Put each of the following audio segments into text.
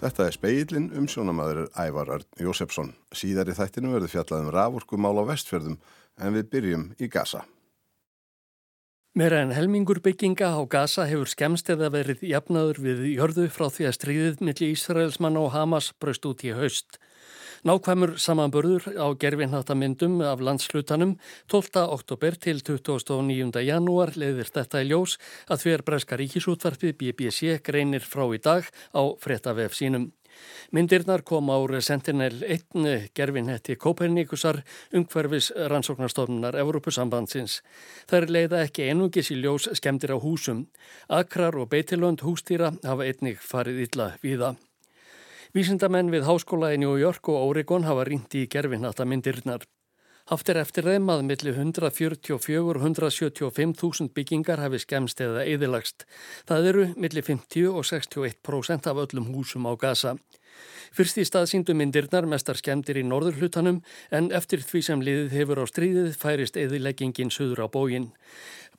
Þetta er speilin um sjónamaður Ævar Örn Jósefsson. Síðar í þættinu verður fjallað um rafurkumál á vestfjörðum en við byrjum í Gaza. Meira en helmingur bygginga á Gaza hefur skemst eða verið jafnaður við jörðu frá því að stríðið millir Ísraelsmann og Hamas braust út í haust. Nákvæmur samanburður á gerfinhattamyndum af landslutanum 12. oktober til 29. janúar leiðir þetta í ljós að því er Breska ríkisútvarfið BBC greinir frá í dag á frettavef sínum. Myndirnar kom ár Sentinel 1 gerfinhetti Kopernikusar umhverfis rannsóknarstofnunar Evrópusambandsins. Er leiða ekki einungis í ljós skemdir á húsum. Akrar og beitilönd hústýra hafa einnig farið illa viða. Vísindamenn við háskóla í New York og Oregon hafa ringt í gerfinata myndirnar. Haft er eftir þeim að milli 144-175.000 byggingar hafi skemst eða eðilagst. Það eru milli 50 og 61% af öllum húsum á Gaza. Fyrst í stað síndu myndirnar mestar skemdir í norðurhlutanum en eftir því sem liðið hefur á stríðið færist eðileggingin söður á bógin.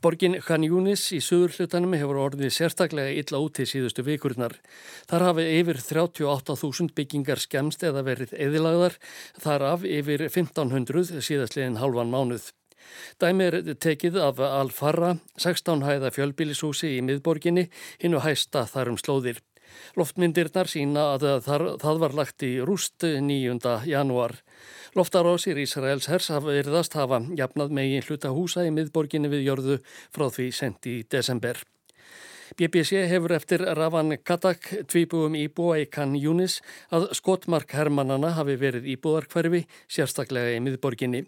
Borgin Khan Yunis í söðurhlutanum hefur orðið sérstaklega illa út í síðustu vikurnar. Þar hafi yfir 38.000 byggingar skemst eða verið eðilagðar, þar af yfir 1500 síðastliðin halvan mánuð. Dæmi er tekið af Al-Farra, 16 hæða fjölbílishúsi í miðborginni, hinnu hæsta þarum slóðir. Loftmyndirnar sína að þar, það var lagt í rúst 9. janúar. Loftarásir Ísraels hers hafa verðast hafa jafnað megin hluta húsa í miðborginni við jörðu frá því sent í desember. BBC hefur eftir Ravan Katak, tvíbúum íbúa í Kann Júnis, að skotmark hermannana hafi verið íbúðarkverfi, sérstaklega í miðborginni.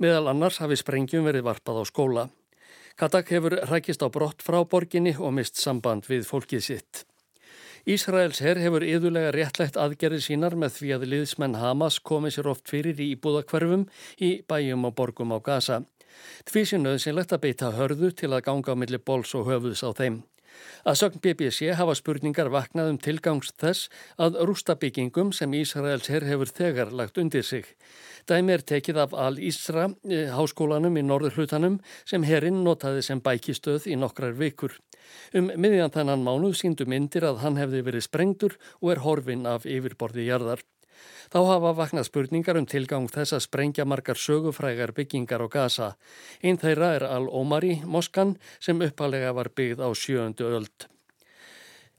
Meðal annars hafi sprengjum verið varpað á skóla. Katak hefur rækist á brott frá borginni og mist samband við fólkið sitt. Ísraels herr hefur yðurlega réttlætt aðgerði sínar með því að liðsmenn Hamas komi sér oft fyrir í íbúðakverfum í bæjum og borgum á Gaza. Því sé nöðsynlegt að beita hörðu til að ganga á milli bóls og höfuðs á þeim. Að sögn BBC hafa spurningar vaknað um tilgangs þess að rústabyggingum sem Ísraels herr hefur þegar lagt undir sig. Dæmi er tekið af Al-Isra, eh, háskólanum í norður hlutanum sem herrin notaði sem bækistöð í nokkrar vikur. Um miðjan þennan mánuð síndu myndir að hann hefði verið sprengtur og er horfin af yfirborði jarðar. Þá hafa vaknað spurningar um tilgang þess að sprengja margar sögufrægar byggingar á Gaza. Einn þeirra er Al-Omari, moskan, sem uppalega var byggð á sjööndu öld.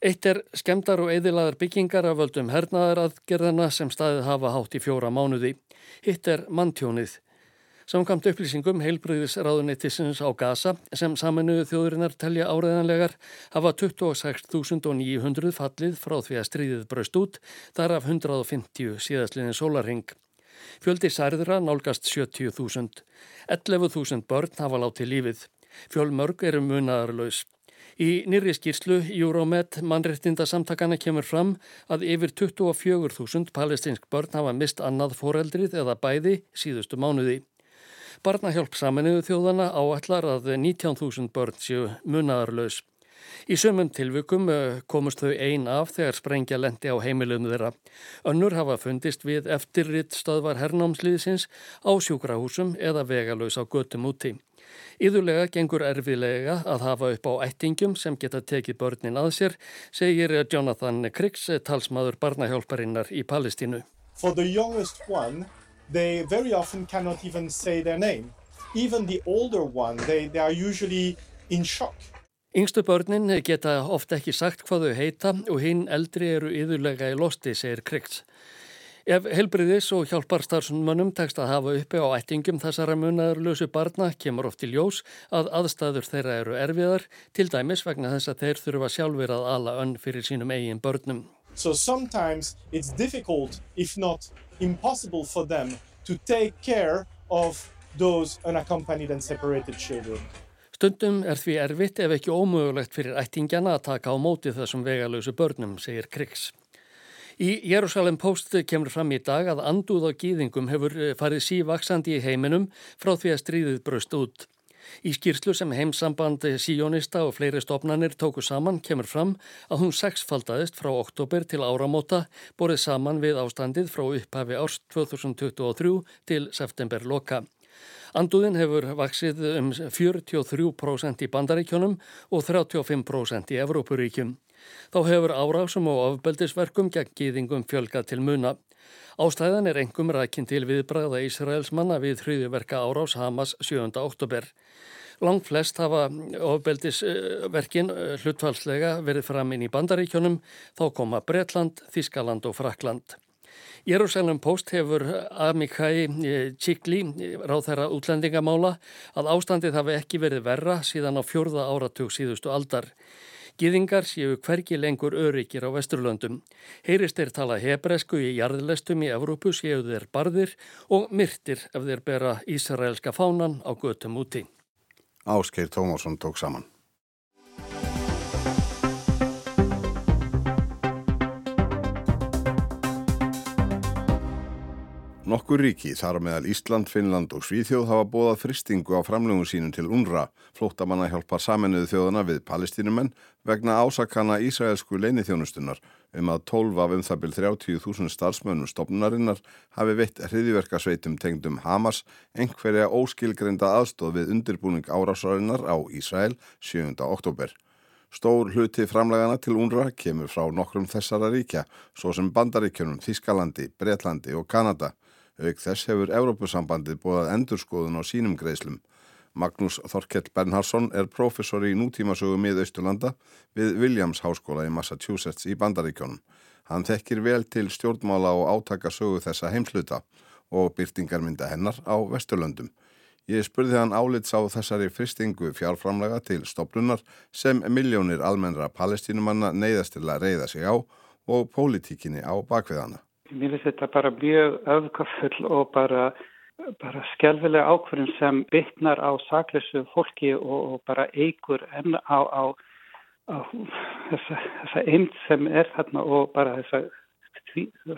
Eitt er skemdar og eðilaðar byggingar af völdum hernaðaraðgerðana sem staðið hafa hátt í fjóra mánuði. Hitt er manntjónið. Samkvæmt upplýsingum heilbreyðisráðunettisins á Gaza sem saminuðu þjóðurinnar telja áreðanlegar hafa 26.900 fallið frá því að stríðið braust út, þar af 150 síðastliðin sólarhing. Fjöldi særðra nálgast 70.000. 11.000 börn hafa látið lífið. Fjölmörg eru munaðarlaus. Í nýri skýrslu Euromed mannrettindasamtakana kemur fram að yfir 24.000 palestinsk börn hafa mist annað foreldrið eða bæði síðustu mánuði. Barnahjálp saminuðu þjóðana áallar að 19.000 börn séu munaðarlaus. Í sömum tilvökum eh, komust þau ein af þegar sprengja lendi á heimilum þeirra. Önnur hafa fundist við eftirritt stöðvar hernámsliðsins á sjúkrahúsum eða vegalös á götum úti. Íðulega gengur erfiðlega að hafa upp á ættingum sem geta tekið börnin að sér, segir Jonathan Kriggs, talsmaður barnahjálparinnar í Palestínu. For the youngest one they very often cannot even say their name. Even the older one, they, they are usually in shock. Yngstu börnin geta ofta ekki sagt hvað þau heita og hinn eldri eru yðurlega í losti, segir Kriks. Ef helbriðis og hjálparstarfsmönnum tekst að hafa uppi á ættingum þessara munaðurlösu barna kemur oft í ljós að aðstæður þeirra eru erfiðar, til dæmis vegna þess að þeir þurfa sjálfur að ala önn fyrir sínum eigin börnum. So sometimes it's difficult, if not impossible for them to take care of those unaccompanied and separated children. Stundum er því erfitt ef ekki ómögulegt fyrir ættingjana að taka á móti þessum vegalösu börnum, segir Kriks. Í Jérúsalem Post kemur fram í dag að anduð á gýðingum hefur farið sívaksandi í heiminum frá því að stríðið bröst út. Í skýrslu sem heimsamband síjónista og fleiri stopnarnir tóku saman kemur fram að hún sexfaldaðist frá oktober til áramóta borið saman við ástandið frá upphafi árs 2023 til september loka. Anduðin hefur vaksið um 43% í bandaríkjónum og 35% í Evrópuríkjum. Þá hefur árásum og ofbeldisverkum gegn gýðingum fjölgað til muna. Ástæðan er engum rækinn til viðbræða Ísraels manna við hruðiverka árás Hamas 7. oktober. Lang flest hafa ofbeldisverkin eh, hlutfalslega verið fram inn í bandaríkjónum, þá koma Bretland, Þískaland og Frakland. Jérúsalem Post hefur Amikai Chikli, ráð þeirra útlendingamála, að ástandið hafi ekki verið verra síðan á fjörða áratug síðustu aldar. Gýðingar séu hverki lengur öryggir á Vesturlöndum. Heyrist er tala hebresku í jarðlestum í Evrópu séu þeir barðir og myrtir ef þeir bera Ísraelska fánan á götum úti. Áskeir Tómásson tók saman. Nokkur ríki, þar meðal Ísland, Finnland og Svíþjóð hafa bóðað fristingu á framlögun sínum til UNRWA, flóttamanna hjálpar saminuðu þjóðana við palestínumenn vegna ásakana Ísraelsku leinithjónustunnar um að 12 af um það byrj 30.000 starfsmönnum stopnarinnar hafi veitt hriðiverkasveitum tengdum Hamas einhverja óskilgreinda aðstóð við undirbúning árásarinnar á Ísrael 7. oktober. Stór hluti framlegana til UNRWA kemur frá nokkrum þessara ríkja, svo sem Bandaríkjunum, Þískalandi, Breitlandi og Kanada. Auk þess hefur Evrópusambandið bóðað endurskoðun á sínum greiðslum. Magnús Þorkell Bernhardsson er professor í nútímasögu miðausturlanda við Williams Háskóla í Massachusetts í Bandaríkjónum. Hann þekkir vel til stjórnmála og átaka sögu þessa heimsluta og byrtingarmynda hennar á Vesturlöndum. Ég spurði hann álits á þessari fristingu fjárframlega til stoplunar sem miljónir almennra palestínumanna neyðast til að reyða sig á og pólitíkinni á bakveðana. Mér finnst þetta bara mjög öfgafull og bara, bara skjálfilega ákverðin sem bytnar á saklösu fólki og, og bara eigur enn á, á, á þessa, þessa eind sem er þarna og bara þessa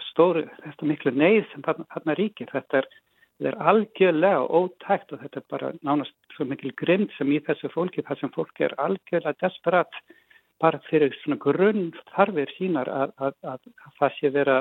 stóru, þetta miklu neyð sem þarna, þarna ríkir. Þetta er, þetta er algjörlega ótækt og þetta er bara nánast svo mikil grind sem í þessu fólki, þar sem fólki er algjörlega desperat bara fyrir svona grunn þarfir sínar að, að, að, að það sé vera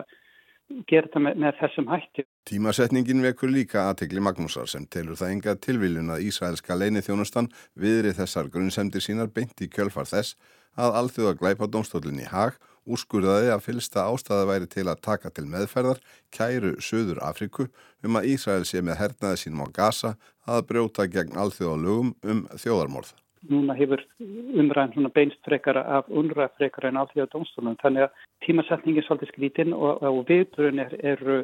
gera þetta með, með þessum hætti. Tímasetningin vekur líka aðtegli Magnúsar sem telur það enga tilviljun að Ísraelska leini þjónustan viðri þessar grunnsemdir sínar beint í kjölfar þess að alþjóða glæpa domstólinn í hag úrskurðaði að fylsta ástæða væri til að taka til meðferðar kæru Suður Afriku um að Ísrael sé með hernaði sínum á Gaza að brjóta gegn alþjóða lögum um þjóðarmorð núna hefur umræðin svona beinst frekara af unræð frekara en áþjóða dómstólunum. Þannig að tímasetningin er svolítið skrítinn og, og viðbrun er, eru,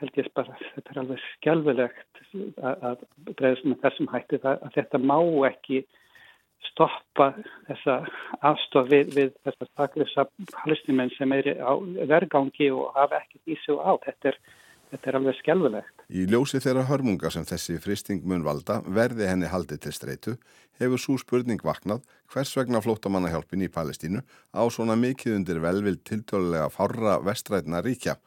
held ég bara, þetta er alveg skjálfilegt að, breyðast með þessum hætti að, þetta má ekki stoppa þessa afstof við, við þessa staklisa palestimenn sem er á vergangi og hafa ekkert í sig á. Þetta er Þetta er alveg skjálfilegt. Í ljósi þeirra hörmunga sem þessi fristing mun valda verði henni haldið til streitu hefur svo spurning vaknað hvers vegna flótamannahjálpin í Palestínu á svona mikið undir velvild tiltölulega farra vestrætna ríkja.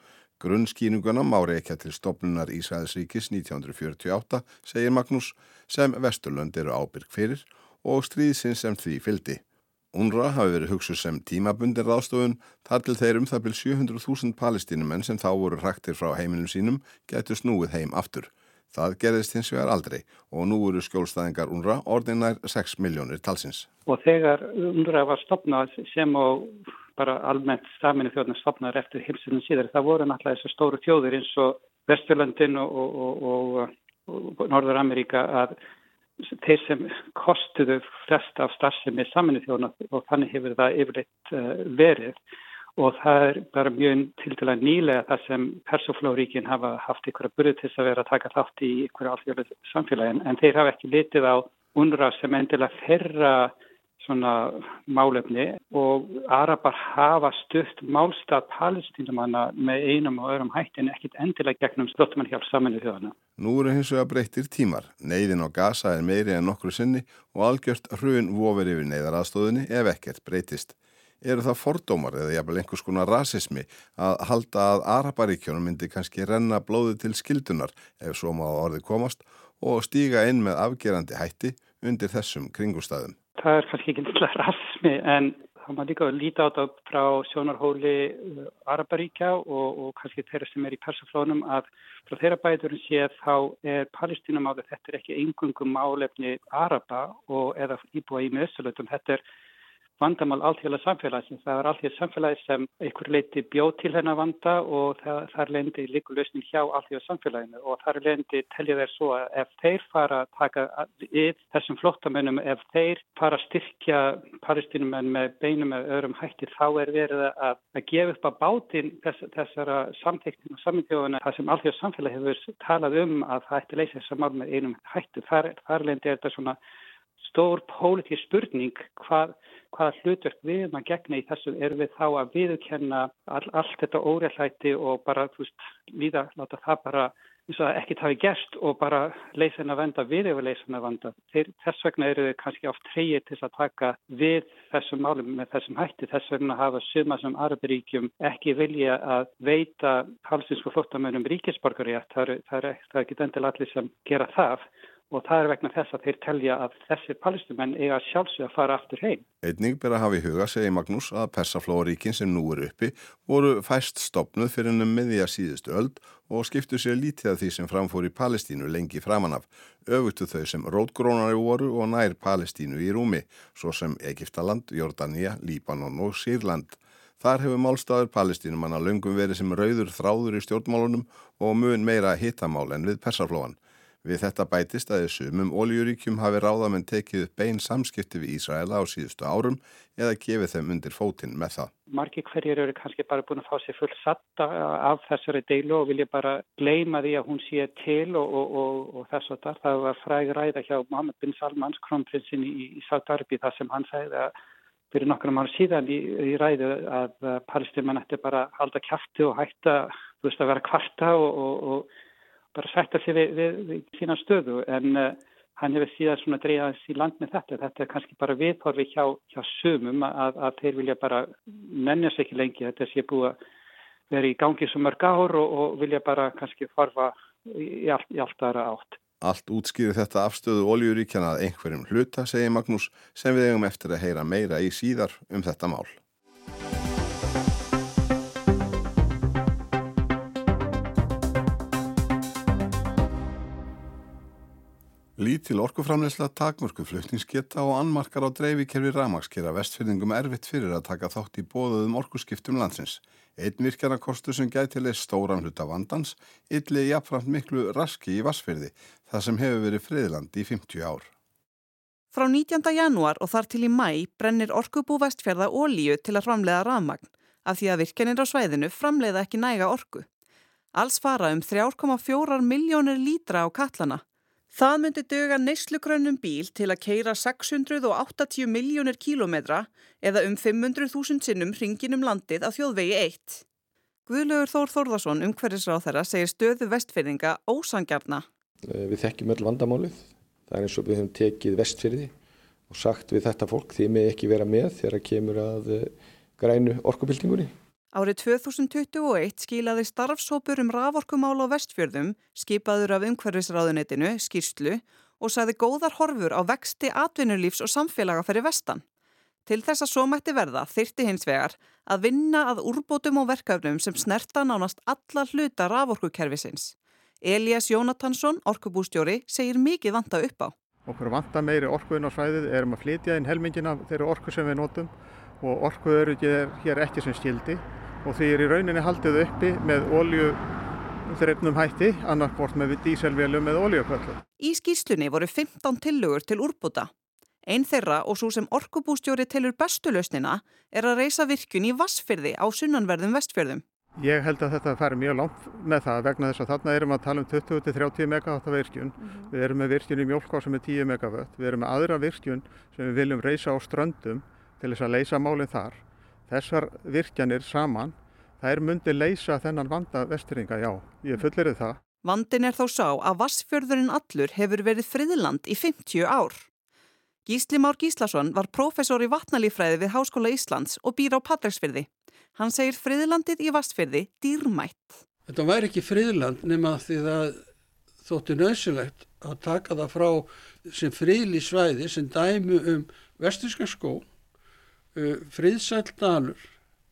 Grunnskínunguna má reykja til stopnunar Ísraelsríkis 1948, segir Magnús, sem Vesturlönd eru ábyrg fyrir og stríðsins sem því fyldi. UNRWA hafi verið hugsuð sem tímabundir ráðstofun þar til þeir um það byrj 700.000 palestínumenn sem þá voru hraktir frá heiminum sínum getur snúið heim aftur. Það gerðist hins vegar aldrei og nú eru skjólstæðingar UNRWA orðinær 6 miljónir talsins. Og þegar UNRWA var stopnað sem á bara almennt stafminni þjóðnum stopnaður eftir hilsunum síðar það voru náttúrulega þessu stóru þjóður eins og Vesturlandin og, og, og, og Norður Ameríka að þeir sem kostuðu flest af starfsemi saminu þjóna og þannig hefur það yfirleitt uh, verið. Og það er bara mjög til dæla nýlega það sem persóflóríkin hafa haft ykkur að burði til að vera að taka þátt í ykkur alþjóðlega samfélagin en þeir hafa ekki litið á unra sem endilega ferra svona málefni og Arabar hafa stutt málstað palestínumanna með einum og öðrum hættin ekkit endilega gegnum slottumann hjálp saminu þjóðana. Nú eru hins vegar breyttir tímar. Neiðin á Gaza er meiri en nokkru sinni og algjört hrun vofir yfir neyðaraðstóðinni ef ekkert breytist. Eru það fordómar eða jafnvel einhvers konar rasismi að halda að Araparíkjónum myndi kannski renna blóðu til skildunar ef svo má orði komast og stíga inn með afgerandi hætti undir þessum kringustæðum? Það er kannski ekki nýttilega rasmi en þá maður líka að líta á þetta frá sjónarhóli uh, Araparíkja og, og kannski þeirra sem er í persaflónum að frá þeirra bæðurinn sé þá er Palestínum á þetta er ekki engungum álefni Araba og eða íbúa í meðsölöldum þetta er vandamál alltfélag samfélagsins. Það er alltfélag samfélagi sem einhver leiti bjóð til þennan vanda og það, þar lendi líkur lausning hjá alltfélag samfélaginu og þar lendi telja þeir svo að ef þeir fara að taka yfir þessum flottamennum, ef þeir fara að styrkja palestinumenn með beinum með öðrum hætti þá er verið að, að gefa upp að bátinn þess, þessara samtektinu og sammyndjóðuna það sem alltfélag samfélagi hefur talað um að það ætti leysa þessar mál með einum hætti. Þar, þar stór pólitísk spurning hvað, hvaða hlutverk við erum að gegna í þessu erum við þá að viðkenna all, allt þetta óreallæti og bara, þú veist, líða, láta það bara eins og ekki tafi gerst og bara leysa henn að venda við yfir leysa henn að venda. Þeir, þess vegna eru þau kannski oft treyið til að taka við þessum málum með þessum hætti. Þess vegna hafa suma sem Arabiríkjum ekki vilja að veita halsinsku flottamönnum ríkisborgaríat. Það er, það er, það er ekki endilega allir sem gera það og það er vegna þess að þeir telja að þessir palestinumenn eiga sjálfsög að fara aftur heim. Einning ber að hafa í huga, segi Magnús, að persaflóaríkin sem nú eru uppi voru fæst stopnuð fyrir ennum miðja síðustu öld og skiptu sér lítið af því sem framfór í Palestínu lengi framanaf, öfutu þau sem rótgrónari voru og nær Palestínu í rúmi, svo sem Egiptaland, Jordania, Líbanon og Sýrland. Þar hefur málstafur palestínumanna löngum verið sem rauður þráður í stjórnmálunum og mun meira hittamál en við persaflóan. Við þetta bætist að þessum um óljuríkjum hafi ráðamenn tekið upp bein samskipti við Ísraela á síðustu árum eða gefið þeim undir fótinn með það. Marki hverjir eru kannski bara búin að fá sér full satta af þessari deilu og vilja bara gleima því að hún sé til og, og, og, og þess að það. Það var fræg ræða hjá Mohammed bin Salmans, kronprinsin í, í Sátarbi, það sem hann segði að fyrir nokkrum ára síðan í, í ræðu að palestinmann ætti bara halda kæfti og hætta veist, að vera kvarta og bara sætta sig við, við, við sína stöðu en uh, hann hefur síðan svona dreyjað í land með þetta. Þetta er kannski bara viðhorfi hjá, hjá sumum að, að þeir vilja bara menna sér ekki lengi. Þetta sé búið að vera í gangi svo mörg ár og, og vilja bara kannski farfa í allt, í allt aðra átt. Allt útskýri þetta afstöðu oljuríkjana að einhverjum hluta, segir Magnús, sem við eigum eftir að heyra meira í síðar um þetta mál. Lítil orkuframleysla, takmörku flutningsgeta og annmarkar á dreifikerfi ramaskera vestfyrningum erfitt fyrir að taka þátt í bóðuðum orkuskiptum landsins. Einn virkjanakostu sem gæti leið stóran hluta vandans, ylli jafnframt miklu raski í Vassfyrði, það sem hefur verið friðland í 50 ár. Frá 19. janúar og þar til í mæ brennir orkubú vestfjörða ólíu til að framleiða ramagn, af því að virkjanir á svæðinu framleiða ekki næga orku. Alls fara um 3,4 miljónir lítra á kallana. Það myndi döga neyslugrönnum bíl til að keira 680 miljónir kílometra eða um 500.000 sinnum ringinum landið á þjóðvegi 1. Guðlaugur Þór Þórðarsson, umhverfisráð þeirra, segir stöðu vestfyrðinga ósangjarna. Eh, við þekkjum öll vandamálið. Það er eins og við höfum tekið vestfyrði og sagt við þetta fólk því með ekki vera með þegar kemur að eh, grænu orkubildingunni. Árið 2021 skilaði starfsópur um raforkumál á vestfjörðum, skipaður af umhverfisráðunetinu, skýrslu og sagði góðar horfur á vexti atvinnulífs og samfélaga fyrir vestan. Til þess að svo mætti verða þyrti hins vegar að vinna að úrbótum og verkefnum sem snerta nánast alla hluta raforkukerfisins. Elias Jónatansson, orkubústjóri, segir mikið vanta upp á. Okkur vanta meiri orkuinn á svæðið, erum að flytja inn helmingina þeirra orku sem við notum og orkuðurugið er hér ekki sem skildi og því er í rauninni haldið uppi með ólju þreifnum hætti, annarkort með díselvélum með óljöföllum. Í skýslunni voru 15 tillugur til úrbúta. Einn þeirra og svo sem orkubústjóri tilur bestu lausnina er að reysa virkun í vassfyrði á sunnanverðum vestfjörðum. Ég held að þetta fær mjög langt með það vegna þess að þarna erum við að tala um 20-30 megawatt virkun. Mm -hmm. Við erum með virkun í mjölká sem er 10 megawatt. Við erum með aðra virkun sem við viljum reysa á ströndum til þess að leysa málinn þar. Þessar virkjanir saman, það er myndi leysa þennan vanda vesturinga, já, ég fullir það. Vandin er þó sá að Vassfjörðurinn allur hefur verið friðland í 50 ár. Gísli Már Gíslason var professor í vatnalífræði við Háskóla Íslands og býr á Patræksfyrði. Hann segir friðlandið í Vassfjörði dýrmætt. Þetta væri ekki friðland nema því það þóttu nöðsilegt að taka það frá sem friðli svæði sem dæmu um vesturska skó uh, friðsæl dalur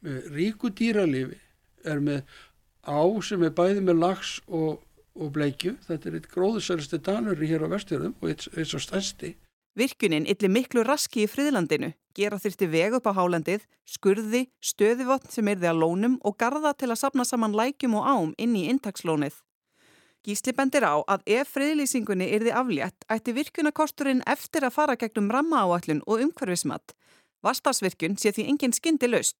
með ríku dýralifi er með á sem er bæði með lags og, og bleikju. Þetta er eitt gróðsælsti dalur hér á vestjörðum og eitt, svo stærsti. Virkunin yllir miklu raski í friðlandinu Gera þyrti veg upp á hálendið, skurði, stöðivotn sem erði að lónum og garda til að sapna saman lækjum og ám inn í intakslónið. Gísli bendir á að ef friðlýsingunni erði aflétt ætti virkunarkosturinn eftir að fara gegnum rammaáallun og umhverfismat. Vastarsvirkun sé því engin skyndi laust.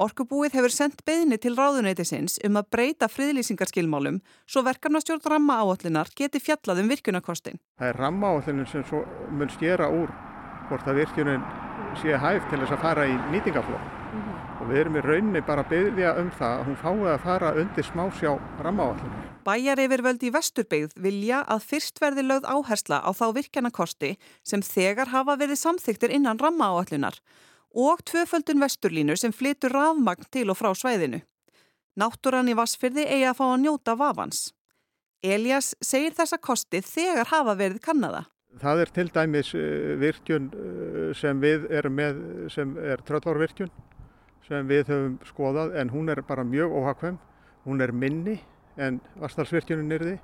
Orkubúið hefur sendt beðni til ráðuneytisins um að breyta friðlýsingarskilmálum svo verkefnastjórn rammaáallunar geti fjallað um virkunarkostin. Það er rammaáallunin sem mun skera úr hvort að virkunin sé hæf til þess að fara í nýtingaflokk. Mm -hmm. Og við erum í rauninni bara að byggja um það að hún fái að fara undir smásjá rammaáallunar. Bæjar yfirvöldi í Vesturbyggð vilja að fyrst verði lögð áhersla á þá virkjanakosti sem þegar hafa verið samþyktir innan rammaáallunar og tvöföldun vesturlínu sem flytur rafmagn til og frá svæðinu. Náttúran í Vassfyrði eigi að fá að njóta vafans. Elias segir þessa kosti þegar hafa verið kannada. Það er til dæmis virkjun sem við erum með sem er tröllárvirkjun sem við höfum skoðað en hún er bara mjög óhagkvæm. Hún er minni en Vastalsvirkjunin er þið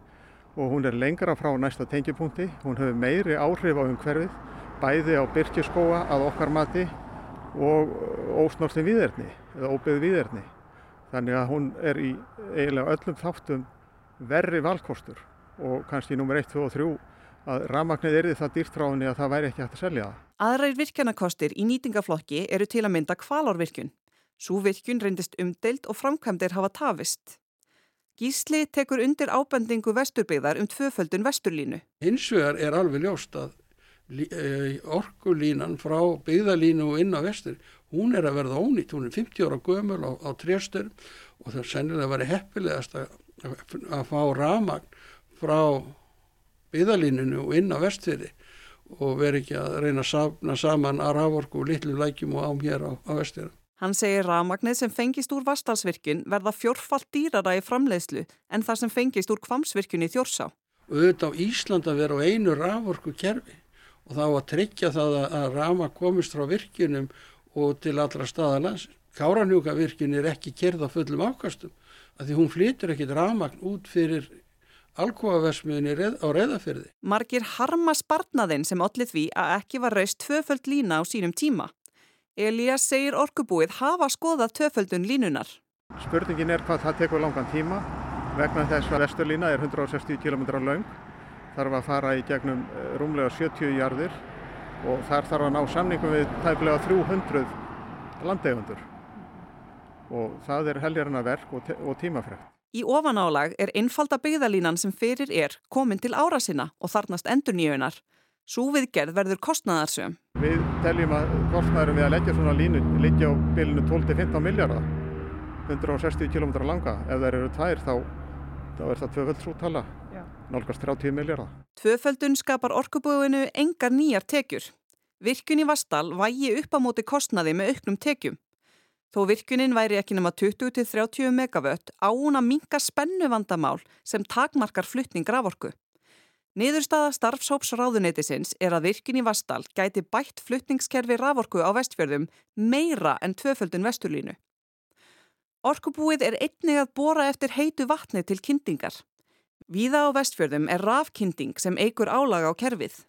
og hún er lengra frá næsta tengjupunkti. Hún hefur meiri áhrif á umhverfið bæði á byrkjaskóa að okkar mati og ósnortin viðerni eða óbyggð viðerni. Þannig að hún er í eiginlega öllum þáttum verri valkostur og kannski nummer 1, 2 og 3 að rafmagnið er því það dýrt frá henni að það væri ekki hægt að selja það. Aðræðir virkjanakostir í nýtingaflokki eru til að mynda kvalárvirkjun. Svo virkjun reyndist umdeild og framkvæmdir hafa tafist. Gísli tekur undir ábendingu vesturbyggðar um tvöföldun vesturlínu. Hins vegar er alveg ljóst að orkulínan frá byggðalínu og inn á vestur, hún er að verða ónýtt, hún er 50 ára gömul á, á tréstur og það er sennilega að vera heppilegast að, að fá ramagn frá byggðalínunu og inn á vestfyrir og veri ekki að reyna að safna saman að raforku og litlu lækjum og ám hér á, á vestfyrir. Hann segir ramagnið sem fengist úr vastalsvirkun verða fjórfalt dýrara í framleiðslu en það sem fengist úr kvamsvirkun í þjórsá. Auðvitað á Ísland að vera á einu raforku kerfi og þá að tryggja það að rama komist frá virkunum og til allra staða lands. Káranjúkavirkun er ekki kerð á fullum ákastum af því hún flytur ekkit ramagn út fyrir alkoaversmiðinni reð, á reðafyrði. Margir harma spartnaðinn sem ollið því að ekki var raust tvöföld lína á sínum tíma. Elias segir orkubúið hafa skoðað tvöföldun línunar. Spurningin er hvað það tekur langan tíma vegna þess að vesturlína er 160 km laung þarf að fara í gegnum rúmlega 70 jarðir og þar þarf að ná samningum við tæplega 300 landegundur og það er heljarna verk og, og tímafrekt. Í ofanálag er einfalda byggðalínan sem fyrir er komin til ára sinna og þarnast endur nýjunar. Svo viðgerð verður kostnaðarsum. Við teljum að kostnaðarum við að leggja svona línu liggja á bylunu 12-15 miljardar, 160 km langa. Ef það eru tvær þá, þá er það tvöföld trútala, nálgast 30 miljardar. Tvöföldun skapar orkubúinu engar nýjar tekjur. Virkun í Vastal vægi upp á móti kostnaði með auknum tekjum. Þó virkunin væri ekki nema 20-30 megavött á hún að minka spennu vandamál sem takmarkar fluttning gravorku. Niðurstaða starfshóps ráðuneytisins er að virkin í Vastal gæti bætt fluttningskerfi raforku á vestfjörðum meira en tvöföldun vesturlínu. Orkubúið er einnig að bóra eftir heitu vatni til kyndingar. Víða á vestfjörðum er rafkynding sem eigur álaga á kerfið.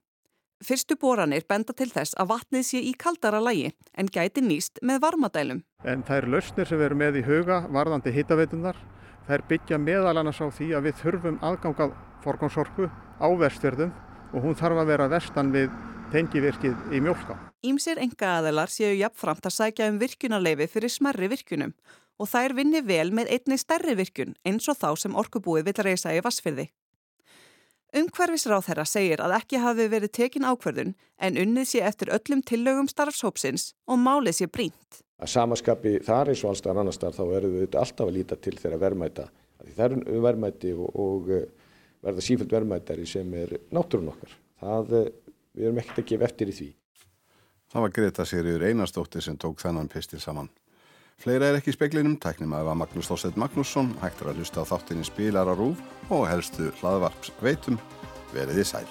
Fyrstu bóranir benda til þess að vatnið sé í kaldara lægi en gæti nýst með varmadælum. En eru lausnir sem við erum með í huga varðandi hittaveitunar. Er byggja meðal annars á því að við þurfum aðgangað forgangsorku á vestfjörðum og hún þarf að vera vestan við tengivirkið í mjölká. Ímsir enga aðelar séu jafnframt að sækja um virkunarleifi fyrir smerri virkunum og þær vinni vel með einni stærri virkun eins og þá sem orkubúið vil reysa í Vassfyrði. Umhverfisráð þeirra segir að ekki hafi verið tekin ákverðun en unnið sé eftir öllum tillögum starfshópsins og málið sé brínt. Að samaskapi þar eins og allstað annar starf þá erum við alltaf að líta til þeirra verðmæta. Það er verðmæti og, og verða sífjöld verðmætari sem er náttúrun okkar. Það, við erum ekkert að gefa eftir í því. Það var Greta Sigriður Einarstóttir sem tók þennan pistil saman. Fleira er ekki í speklinum, tæknum að var Magnús Þórsett Magnússon, hægtur að hlusta á þáttinni spilar á rúf og helstu hlaðvarps veitum, veriði sæl.